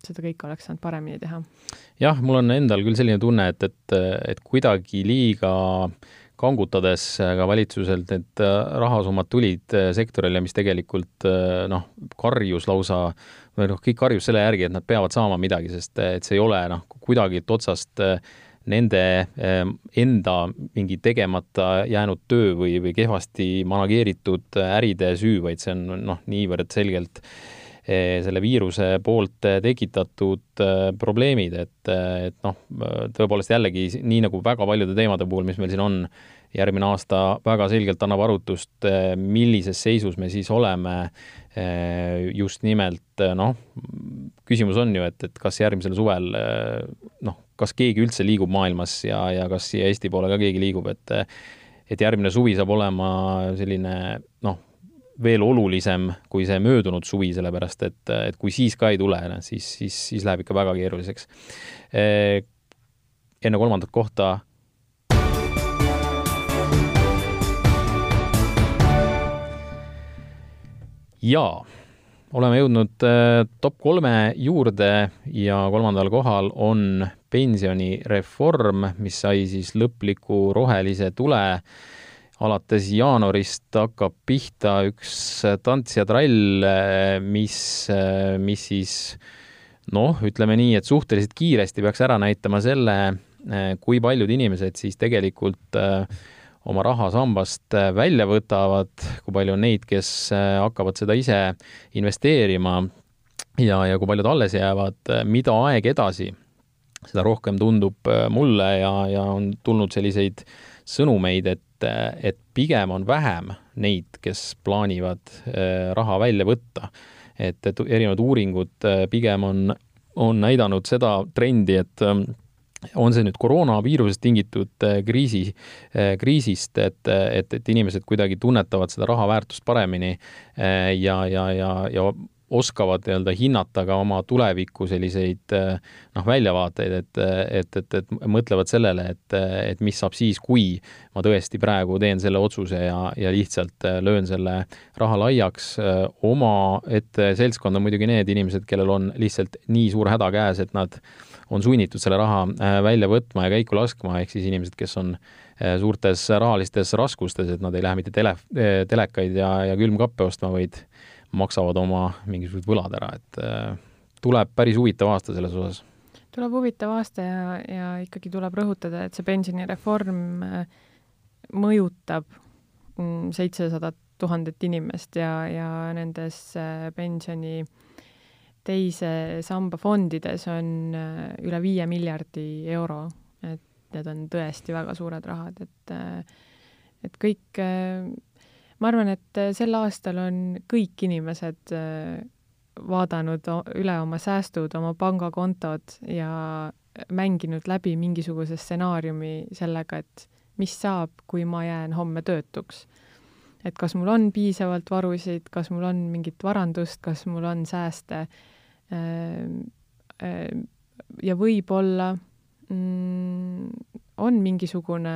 seda kõike oleks saanud paremini teha. jah, mul on endal küll selline tunne, et, et, et kuidagi liiga kangutades ka valitsuselt need rahasummad tulid sektorile, mis tegelikult noh, karjus lausa või noh, kõik karjus selle järgi, et nad peavad saama midagi, sest et see ei ole noh, kuidagilt otsast nende enda mingi tegemata jäänud töö või, või kehvasti manageeritud äride süü, vaid see on noh, niivõrd selgelt äh, selle viiruse poolt eh, tekitatud probleemid, et, et noh, tõepoolest jällegi nii nagu väga paljude teemade puhul, mis meil siin on, järgmine aasta väga selgelt annab arutust, millises seisus me siis oleme just nimelt noh, küsimus on ju, et, et kas järgmisel suvel noh, kas keegi üldse liigub maailmas ja, ja kas siia Eesti poole ka keegi liigub, et et järgmine suvi saab olema selline noh, veel olulisem kui see möödunud suvi, sellepärast et, et kui siis ka ei tule, siis, siis, siis läheb ikka väga keeruliseks. enne kolmandat kohta jaa, oleme jõudnud äh, top kolme juurde ja kolmandal kohal on pensionireform, mis sai siis lõpliku rohelise tule. Alates jaanuarist hakkab pihta üks tants ja trall, mis, mis siis noh, ütleme nii, et suhteliselt kiiresti peaks ära näitama selle, kui paljud inimesed siis tegelikult oma raha sambast välja võtavad, kui palju on neid, kes hakkavad seda ise investeerima ja, ja kui paljud alles jäävad, mida aeg edasi, seda rohkem tundub mulle ja, ja on tulnud selliseid sõnumeid, et et, et pigem on vähem neid, kes plaanivad äh, raha välja võtta. et, et erinevad uuringud äh, pigem on, on näidanud seda trendi, et ähm, on see nüüd koroonaviirusest tingitud äh, kriisi, kriisist, et, et, et inimesed kuidagi tunnetavad seda raha väärtust paremini ja, ja, ja, ja oskavad nii-öelda hinnata ka oma tuleviku selliseid noh, väljavaateid, et, et, et, et mõtlevad sellele, et, et mis saab siis, kui ma tõesti praegu teen selle otsuse ja, ja lihtsalt löön selle raha laiaks. omaette seltskond on muidugi need inimesed, kellel on lihtsalt nii suur häda käes, et nad on sunnitud selle raha välja võtma ja käiku laskma, ehk siis inimesed, kes on suurtes rahalistes raskustes, et nad ei lähe mitte tele, telekaid ja, ja külmkappe ostma, vaid maksavad oma mingisugused võlad ära, et äh, tuleb päris huvitav aasta selles osas. tuleb huvitav aasta ja, ja ikkagi tuleb rõhutada, et see pensionireform äh, mõjutab mm, seitsesadat tuhandet inimest ja, ja nendes äh, pensioni teise samba fondides on üle viie miljardi euro, et need on tõesti väga suured rahad, et et kõik ma arvan, et äh, sel aastal on kõik inimesed äh, vaadanud üle oma säästud, oma pangakontod ja mänginud läbi mingisuguse stsenaariumi sellega, et mis saab, kui ma jään homme töötuks. et kas mul on piisavalt varusid, kas mul on mingit varandust, kas mul on sääste äh, ja võib-olla mm, on mingisugune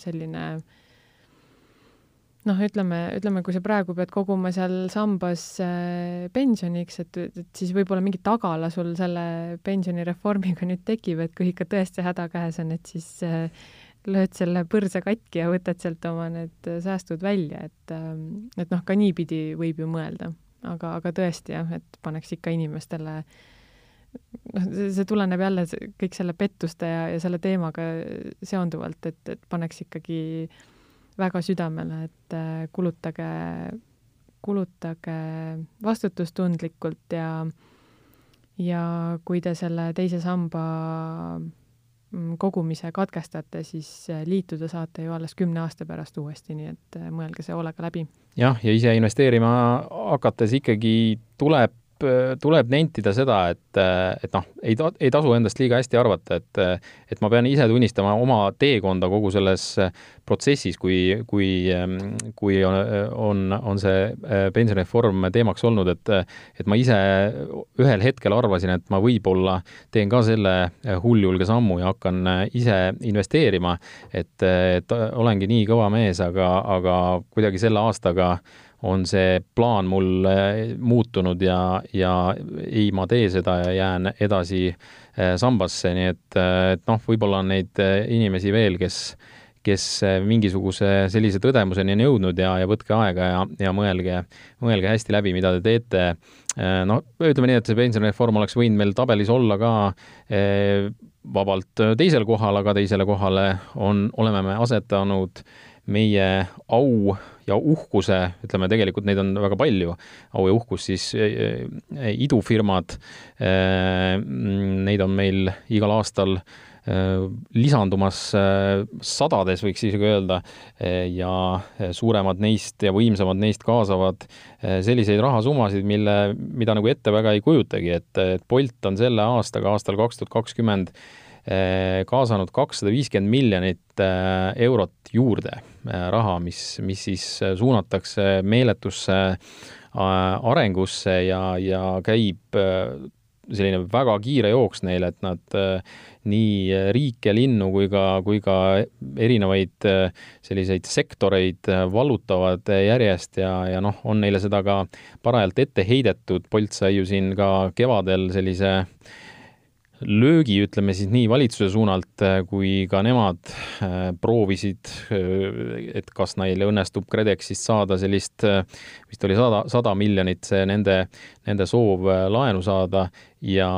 selline äh, noh, ütleme, ütleme, kui sa praegu pead koguma seal sambas äh, pensioniks, et, et siis võib-olla mingi tagala sul selle pensionireformiga nüüd tekib, et kui ikka tõesti häda käes on, et siis äh, lööd selle põrsa katki ja võtad sealt oma need säästud välja, et, et noh, ka niipidi võib ju mõelda. aga, aga tõesti jah, et paneks ikka inimestele noh, see tuleneb jälle kõik selle pettuste ja, ja selle teemaga seonduvalt, et, et paneks ikkagi äh, väga südamele, et äh, kulutage, kulutage vastutustundlikult ja ja kui te selle teise samba mm, kogumise katkestate, siis äh, liituda saate ju alles kümne aasta pärast uuesti, nii et äh, mõelge see hoolega läbi. jah, ja ise investeerima hakates ikkagi tuleb tuleb nentida seda, et, et noh, ei ta-, ei tasu endast liiga hästi arvata, et et ma pean ise tunnistama oma teekonda kogu selles protsessis, kui, kui, kui on, on, on see pensionireform teemaks olnud, et et ma ise ühel hetkel arvasin, et ma võib-olla teen ka selle hulljulge sammu ja hakkan ise investeerima, et, et olengi nii kõva mees, aga, aga kuidagi selle aastaga on see plaan mul äh, muutunud ja, ja ei, ma tee seda ja jään edasi äh, sambasse, nii et, äh, et noh, võib-olla on neid inimesi veel, kes, kes mingisuguse sellise tõdemuseni on jõudnud ja, ja võtke aega ja, ja mõelge, mõelge hästi läbi, mida te teete. no ütleme nii, et see pensionireform oleks võinud meil tabelis olla ka vabalt teisel kohal, aga teisele kohale on, oleme me asetanud meie au ja uhkuse, ütleme tegelikult neid on väga palju, au ja uhkus, siis eh, eh, idufirmad, eh, neid on meil igal aastal lisandumas sadades, võiks isegi öelda, ja suuremad neist ja võimsamad neist kaasavad selliseid rahasummasid, mille, mida nagu ette väga ei kujutagi, et, et Bolt on selle aastaga, aastal kaks tuhat kakskümmend kaasanud kakssada viiskümmend miljonit eurot juurde raha, mis, mis siis suunatakse meeletusse äh, arengusse ja, ja käib äh, selline väga kiire jooks neile, et nad nii riike, linnu kui ka, kui ka erinevaid selliseid sektoreid vallutavad järjest ja, ja noh, on neile seda ka parajalt ette heidetud. Bolt sai ju siin ka kevadel sellise äh, löögi, ütleme siis nii valitsuse suunalt, äh, kui ka nemad äh, proovisid, äh, et kas neil õnnestub KredExist saada sellist, vist oli sada, sada miljonit see nende, nende soov laenu saada ja,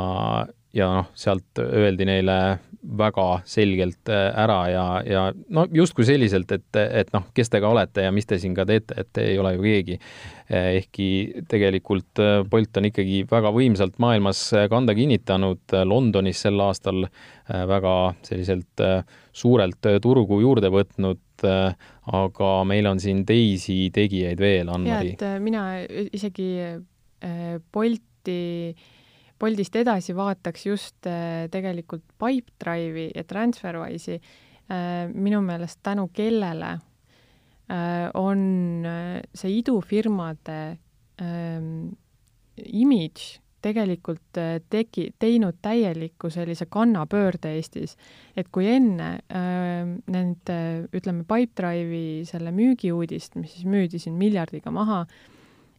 ja noh, sealt öeldi neile väga selgelt ära ja, ja no justkui selliselt, et, et noh, kes te ka olete ja mis te siin ka teete, et te ei ole ju keegi ehkki tegelikult äh, Bolt on ikkagi väga võimsalt maailmas äh, kanda kinnitanud, äh, Londonis sel aastal väga selliselt suurelt turgu juurde võtnud, aga meil on siin teisi tegijaid veel, Ann-Mari. mina isegi Bolti Boltist edasi vaataks just tegelikult Pipedrive'i ja TransferWise'i, minu meelest tänu kellele Äh, on äh, see idufirmade ähm, imidž tegelikult äh, tegi, teinud täieliku sellise kannapöörde Eestis. et kui enne äh, nende, ütleme, Pipedrive'i selle müügiuudist, mis siis müüdi siin miljardiga maha,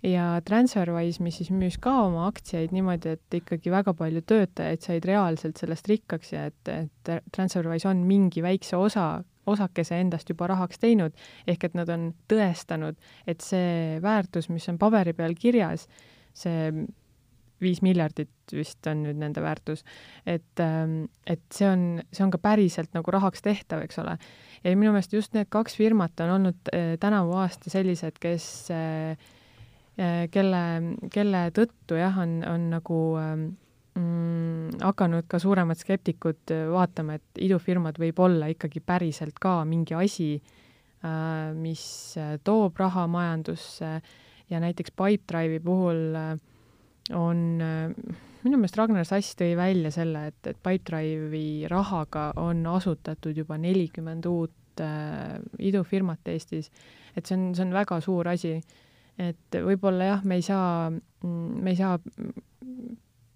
ja TransferWise, mis siis müüs ka oma aktsiaid niimoodi, et ikkagi väga palju töötajaid said reaalselt sellest rikkaks ja et, et TransferWise on mingi väikse osa osakese endast juba rahaks teinud, ehk et nad on tõestanud, et see väärtus, mis on paberi peal kirjas, see viis miljardit vist on nüüd nende väärtus, et, ähm, et see on, see on ka päriselt nagu rahaks tehtav, eks ole. ja minu meelest just need kaks firmat on olnud äh, tänavu aasta sellised, kes äh, kelle, kelle tõttu jah, on, on nagu ähm, mm, hakanud ka suuremad skeptikud äh, vaatama, et idufirmad võib olla ikkagi päriselt ka mingi asi äh,, mis äh, toob raha majandusse ja näiteks Pipedrive'i puhul äh, on äh, minu meelest Ragnar Sass tõi välja selle, et, et Pipedrive'i rahaga on asutatud juba nelikümmend uut äh, idufirmat Eestis, et see on, see on väga suur asi. Et võib-olla jah, me ei saa, mm, me ei saa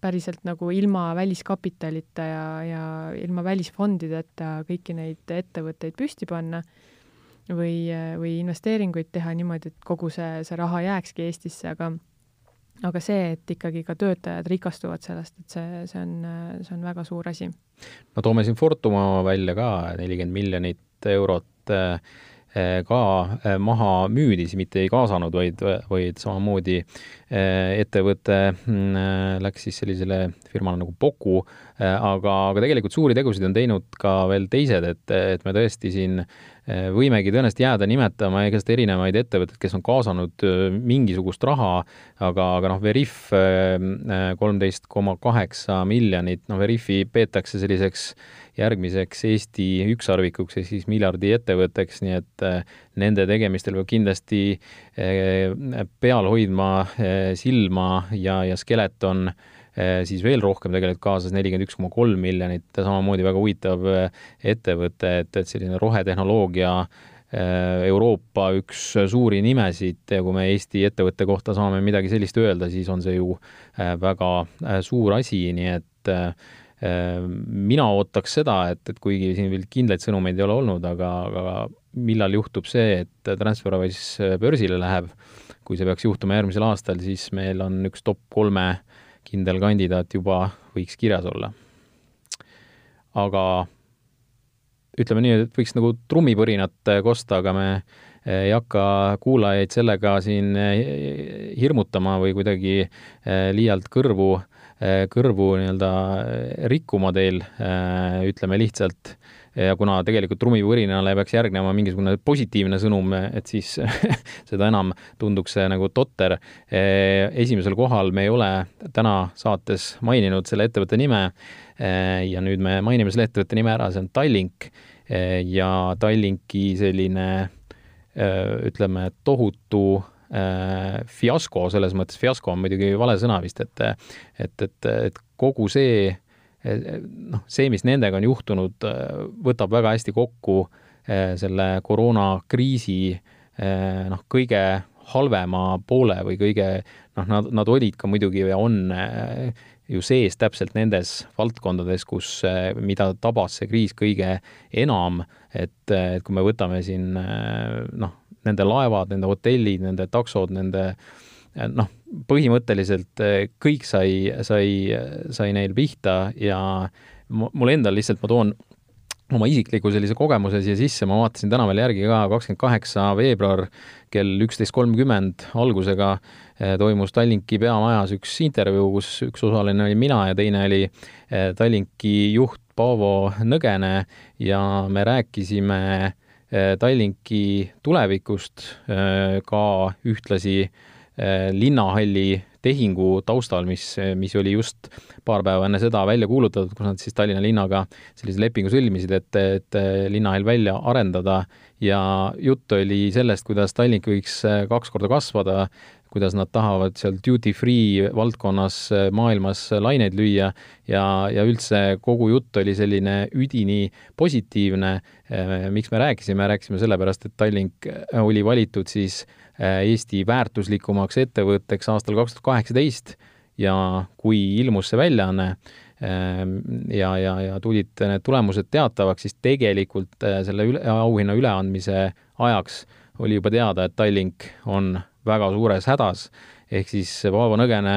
päriselt nagu ilma väliskapitalita ja, ja ilma välisfondideta kõiki neid ettevõtteid püsti panna või, või investeeringuid teha niimoodi, et kogu see, see raha jääkski Eestisse, aga aga see, et ikkagi ka töötajad rikastuvad sellest, et see, see on, see on väga suur asi. no toome siin Fortuma välja ka, nelikümmend miljonit eurot äh, ka eh, maha müüdi, mitte ei kaasanud, vaid, vaid samamoodi eh, ettevõte mm, läks siis sellisele firmale nagu Poku, aga, aga tegelikult suuri tegusid on teinud ka veel teised, et, et me tõesti siin võimegi tõenäoliselt jääda nimetama igast erinevaid ettevõtteid, kes on kaasanud mingisugust raha, aga, aga noh, Veriff kolmteist koma kaheksa miljonit, noh, Veriffi peetakse selliseks järgmiseks Eesti ükssarvikuks ehk siis miljardi ettevõtteks, nii et nende tegemistel peab kindlasti peal hoidma silma ja, ja Skeleton Eh, siis veel rohkem tegelikult kaasas, nelikümmend üks koma kolm miljonit, samamoodi väga huvitav eh, ettevõte, et, et selline rohetehnoloogia eh, Euroopa üks suuri nimesid ja kui me Eesti ettevõtte kohta saame midagi sellist öelda, siis on see ju väga suur asi, nii et mina ootaks seda, et, et kuigi siin veel kindlaid sõnumeid ei ole olnud, aga, aga millal juhtub see, et Transferwise börsile läheb, kui see peaks juhtuma järgmisel aastal, siis meil on üks top kolme äh, kindel kandidaat juba võiks kirjas olla. aga ütleme nii, et võiks nagu trummipõrinat kosta, aga me ei hakka kuulajaid sellega siin hirmutama või kuidagi liialt kõrvu, kõrvu nii-öelda rikkuma teil, ütleme lihtsalt ja kuna tegelikult trumipõrinale peaks järgnema mingisugune positiivne sõnum, et siis seda enam tunduks see nagu totter. esimesel kohal me ei ole täna saates maininud selle ettevõtte nime ja nüüd me mainime selle ettevõtte nime ära, see on Tallink ja Tallinki selline ütleme, tohutu fiasko, selles mõttes fiasko on muidugi vale sõna vist, et et, et, et kogu see noh, see, mis nendega on juhtunud, võtab väga hästi kokku eh, selle koroonakriisi eh, noh, kõige halvema poole või kõige noh, nad, nad olid ka muidugi ja on eh, ju sees täpselt nendes valdkondades, kus, mida tabas see kriis kõige enam, et, et kui me võtame siin noh, nende laevad, nende hotellid, nende taksod, nende noh, põhimõtteliselt eh, kõik sai, sai, sai neil pihta ja mul endal lihtsalt, ma toon oma isikliku sellise kogemuse siia sisse, ma vaatasin täna veel järgi ka, kakskümmend kaheksa veebruar kell üksteist kolmkümmend algusega eh, toimus Tallinki peamajas üks intervjuu, kus üks osaline olin mina ja teine oli eh, Tallinki juht Paavo Nõgene ja me rääkisime Tallinki tulevikust, ka ühtlasi linnahalli tehingu taustal, mis, mis oli just paar päeva enne seda välja kuulutatud, kus nad siis Tallinna linnaga sellise lepingu sõlmisid, et, et linnahall välja arendada ja jutt oli sellest, kuidas Tallink võiks äh, kaks korda kasvada, kuidas nad tahavad seal duty free valdkonnas äh, maailmas laineid lüüa ja, ja üldse kogu jutt oli selline üdini positiivne. miks me rääkisime, rääkisime sellepärast, et Tallink oli valitud siis äh, Äh, Eesti väärtuslikumaks ettevõtteks aastal kaks tuhat kaheksateist. Ja kui ilmus see väljaanne ähm, ja, ja, ja tulid need tulemused teatavaks, siis tegelikult äh, selle üle, auhinna üleandmise ajaks oli juba teada, et Tallink on väga suures hädas, ehk siis Paavo Nõgene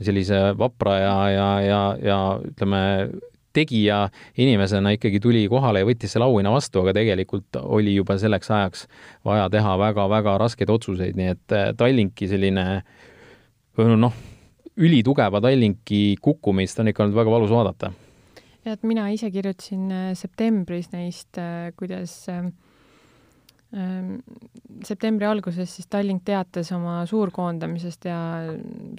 sellise vapra ja, ja, ja, ja ütleme, tegija inimesena ikkagi tuli kohale ja võttis selle auhinna vastu, aga tegelikult oli juba selleks ajaks vaja teha väga-väga raskeid otsuseid, nii et äh, Tallinki selline noh, ülitugeva Tallinki kukkumist on ikka olnud väga valus vaadata. jah, et mina ise kirjutasin äh, septembris neist, äh, kuidas septembri alguses siis Tallink teatas oma suurkoondamisest ja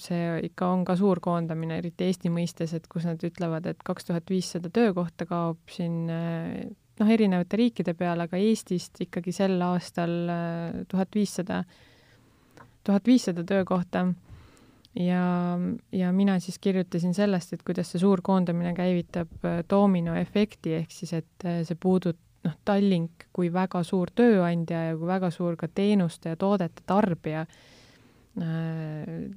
see ikka on ka suurkoondamine, eriti Eesti mõistes, et kus nad ütlevad, et kaks tuhat viissada töökohta kaob siin eh, noh, erinevate riikide peale, aga Eestist ikkagi sel aastal eh, tuhat viissada, tuhat viissada töökohta. ja, ja mina siis kirjutasin sellest, et kuidas see suurkoondamine käivitab eh, dominoefekti, ehk siis et see puudut-, noh, Tallink kui väga suur tööandja ja kui väga suur ka teenuste ja toodete tarbija äh,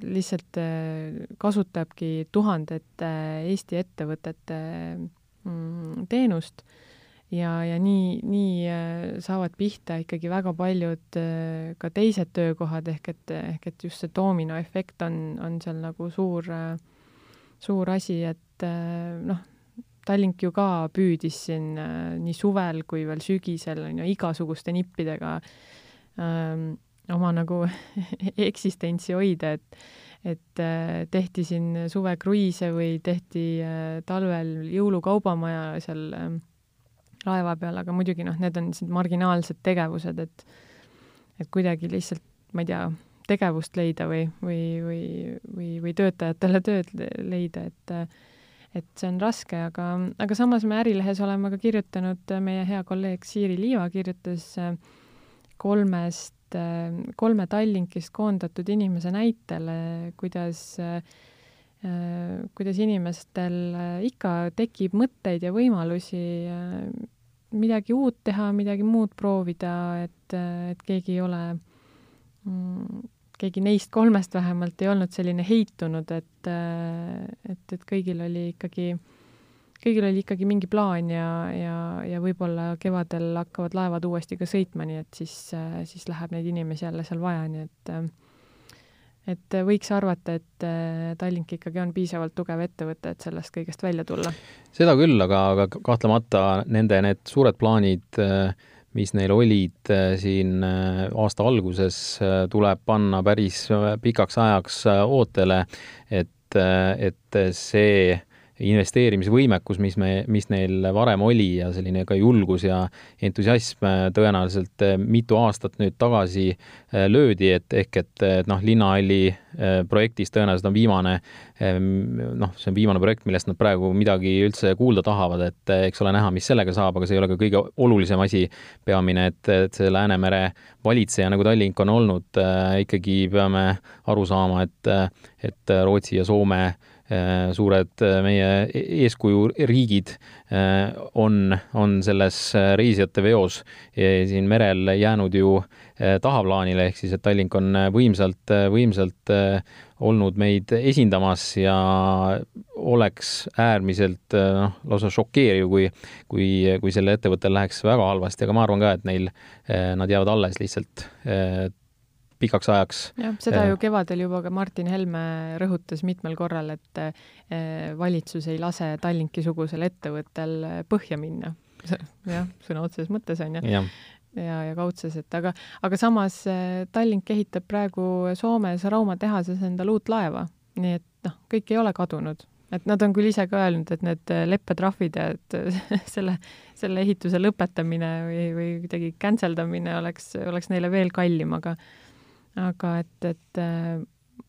lihtsalt äh, kasutabki tuhandete Eesti ettevõtete mm, teenust. Ja, ja nii, nii äh, saavad pihta ikkagi väga paljud äh, ka teised töökohad, ehk et, ehk et just see doominoefekt on, on seal nagu suur äh,, suur asi, et äh, noh, Tallink ju ka püüdis siin äh, nii suvel kui veel sügisel on ju igasuguste nippidega ähm, oma nagu eksistentsi hoida, et et äh, tehti siin suvekruiise või tehti äh, talvel jõulukaubamaja seal äh, laeva peal, aga muidugi noh, need on sellised marginaalsed tegevused, et et kuidagi lihtsalt, ma ei tea, tegevust leida või, või, või, või, või töötajatele tööd leida, et et see on raske, aga, aga samas me Ärilehes oleme ka kirjutanud, meie hea kolleeg Siiri Liiva kirjutas kolmest, kolme Tallinkist koondatud inimese näitel, kuidas kuidas inimestel ikka tekib mõtteid ja võimalusi midagi uut teha, midagi muud proovida, et, et keegi ei ole mm, keegi neist kolmest vähemalt ei olnud selline heitunud, et, et, et kõigil oli ikkagi, kõigil oli ikkagi mingi plaan ja, ja, ja võib-olla kevadel hakkavad laevad uuesti ka sõitma, nii et siis, siis läheb neid inimesi jälle seal vaja, nii et et võiks arvata, et Tallink ikkagi on piisavalt tugev ettevõte, et sellest kõigest välja tulla. seda küll, aga, aga kahtlemata nende need suured plaanid äh, mis neil olid äh, siin äh, aasta alguses, äh, tuleb panna päris pikaks ajaks ootele, et, et see investeerimisvõimekus, mis me, mis neil varem oli ja selline ka julgus ja entusiasm tõenäoliselt mitu aastat nüüd tagasi äh, löödi, et ehk et, et noh, linnahalli äh, projektis tõenäoliselt on viimane ähm, noh, see on viimane projekt, millest nad praegu midagi üldse kuulda tahavad, et äh, eks ole näha, mis sellega saab, aga see ei ole ka kõige olulisem asi. peamine, et, et see Läänemere valitseja, nagu Tallink on olnud, ikkagi peame aru saama, et, et Rootsi ja Soome Äh, suured äh, meie e-, eeskujuriigid äh, on, on selles reisijate veos siin merel jäänud ju tahaplaanile, ehk siis et Tallink on võimsalt, võimsalt olnud meid esindamas ja oleks äärmiselt noh, lausa šokeeriv, kui, kui, kui sellel ettevõttel läheks väga halvasti, aga ma arvan ka, et neil, nad jäävad alles lihtsalt pikaks ajaks. jah, seda ju kevadel juba ka Martin Helme rõhutas mitmel korral, et eh, valitsus ei lase Tallinki-sugusel ettevõttel põhja minna. jah, sõna otseses mõttes on ju. ja, ja, ja kaudses, et aga, aga samas Tallink ehitab praegu Soomes Rauma tehases endale uut laeva, nii et noh, kõik ei ole kadunud et nad on küll ise ka öelnud, et need leppetrahvid ja et selle, selle ehituse lõpetamine või, või kuidagi cancel damine oleks, oleks neile veel kallim, aga aga et, et äh,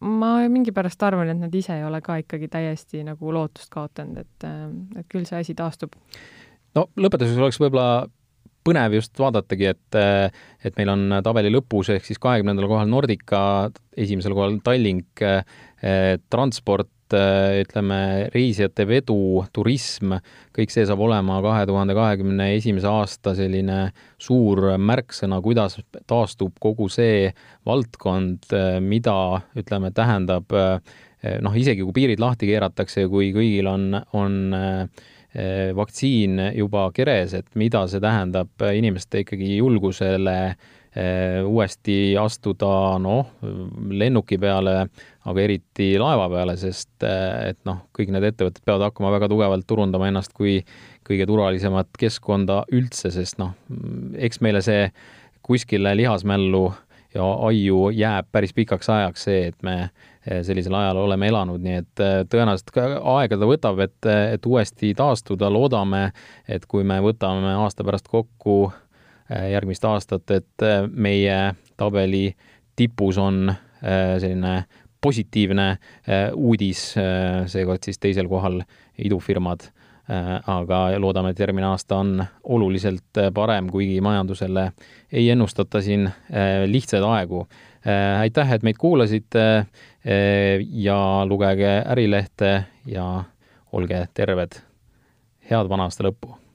ma mingipärast arvan, et nad ise ei ole ka ikkagi täiesti nagu lootust kaotanud, et, äh, et küll see asi taastub. no lõpetuseks oleks võib-olla põnev just vaadatagi, et, äh, et meil on tabeli lõpus ehk siis kahekümnendal kohal Nordica, esimesel kohal Tallink, transport Äh, ütleme, reisijate vedu, turism, kõik see saab olema kahe tuhande kahekümne esimese aasta selline suur märksõna, kuidas taastub kogu see valdkond, äh, mida, ütleme, tähendab äh, noh, isegi kui piirid lahti keeratakse kui kõigil on, on vaktsiin juba keres, et mida see tähendab inimeste ikkagi julgusele uuesti astuda, noh, lennuki peale aga eriti laeva peale, sest eh, et noh, kõik need ettevõtted peavad hakkama väga tugevalt turundama ennast kui kõige turvalisemat keskkonda üldse, sest noh, eks meile see kuskile lihasmällu ja aiu jääb päris pikaks ajaks see, et me eh, sellisel ajal oleme elanud, nii et eh, tõenäoliselt ka aega ta võtab, et, et uuesti taastuda, loodame, et kui me võtame aasta pärast kokku järgmist aastat, et meie tabeli tipus on selline positiivne äh, uudis, äh, seekord siis teisel kohal idufirmad, äh, aga loodame, et järgmine aasta on oluliselt parem, kuigi majandusele ei ennustata siin lihtsaid aegu. aitäh, et meid kuulasite ja lugege Ärilehte ja olge terved. head vana aasta lõppu!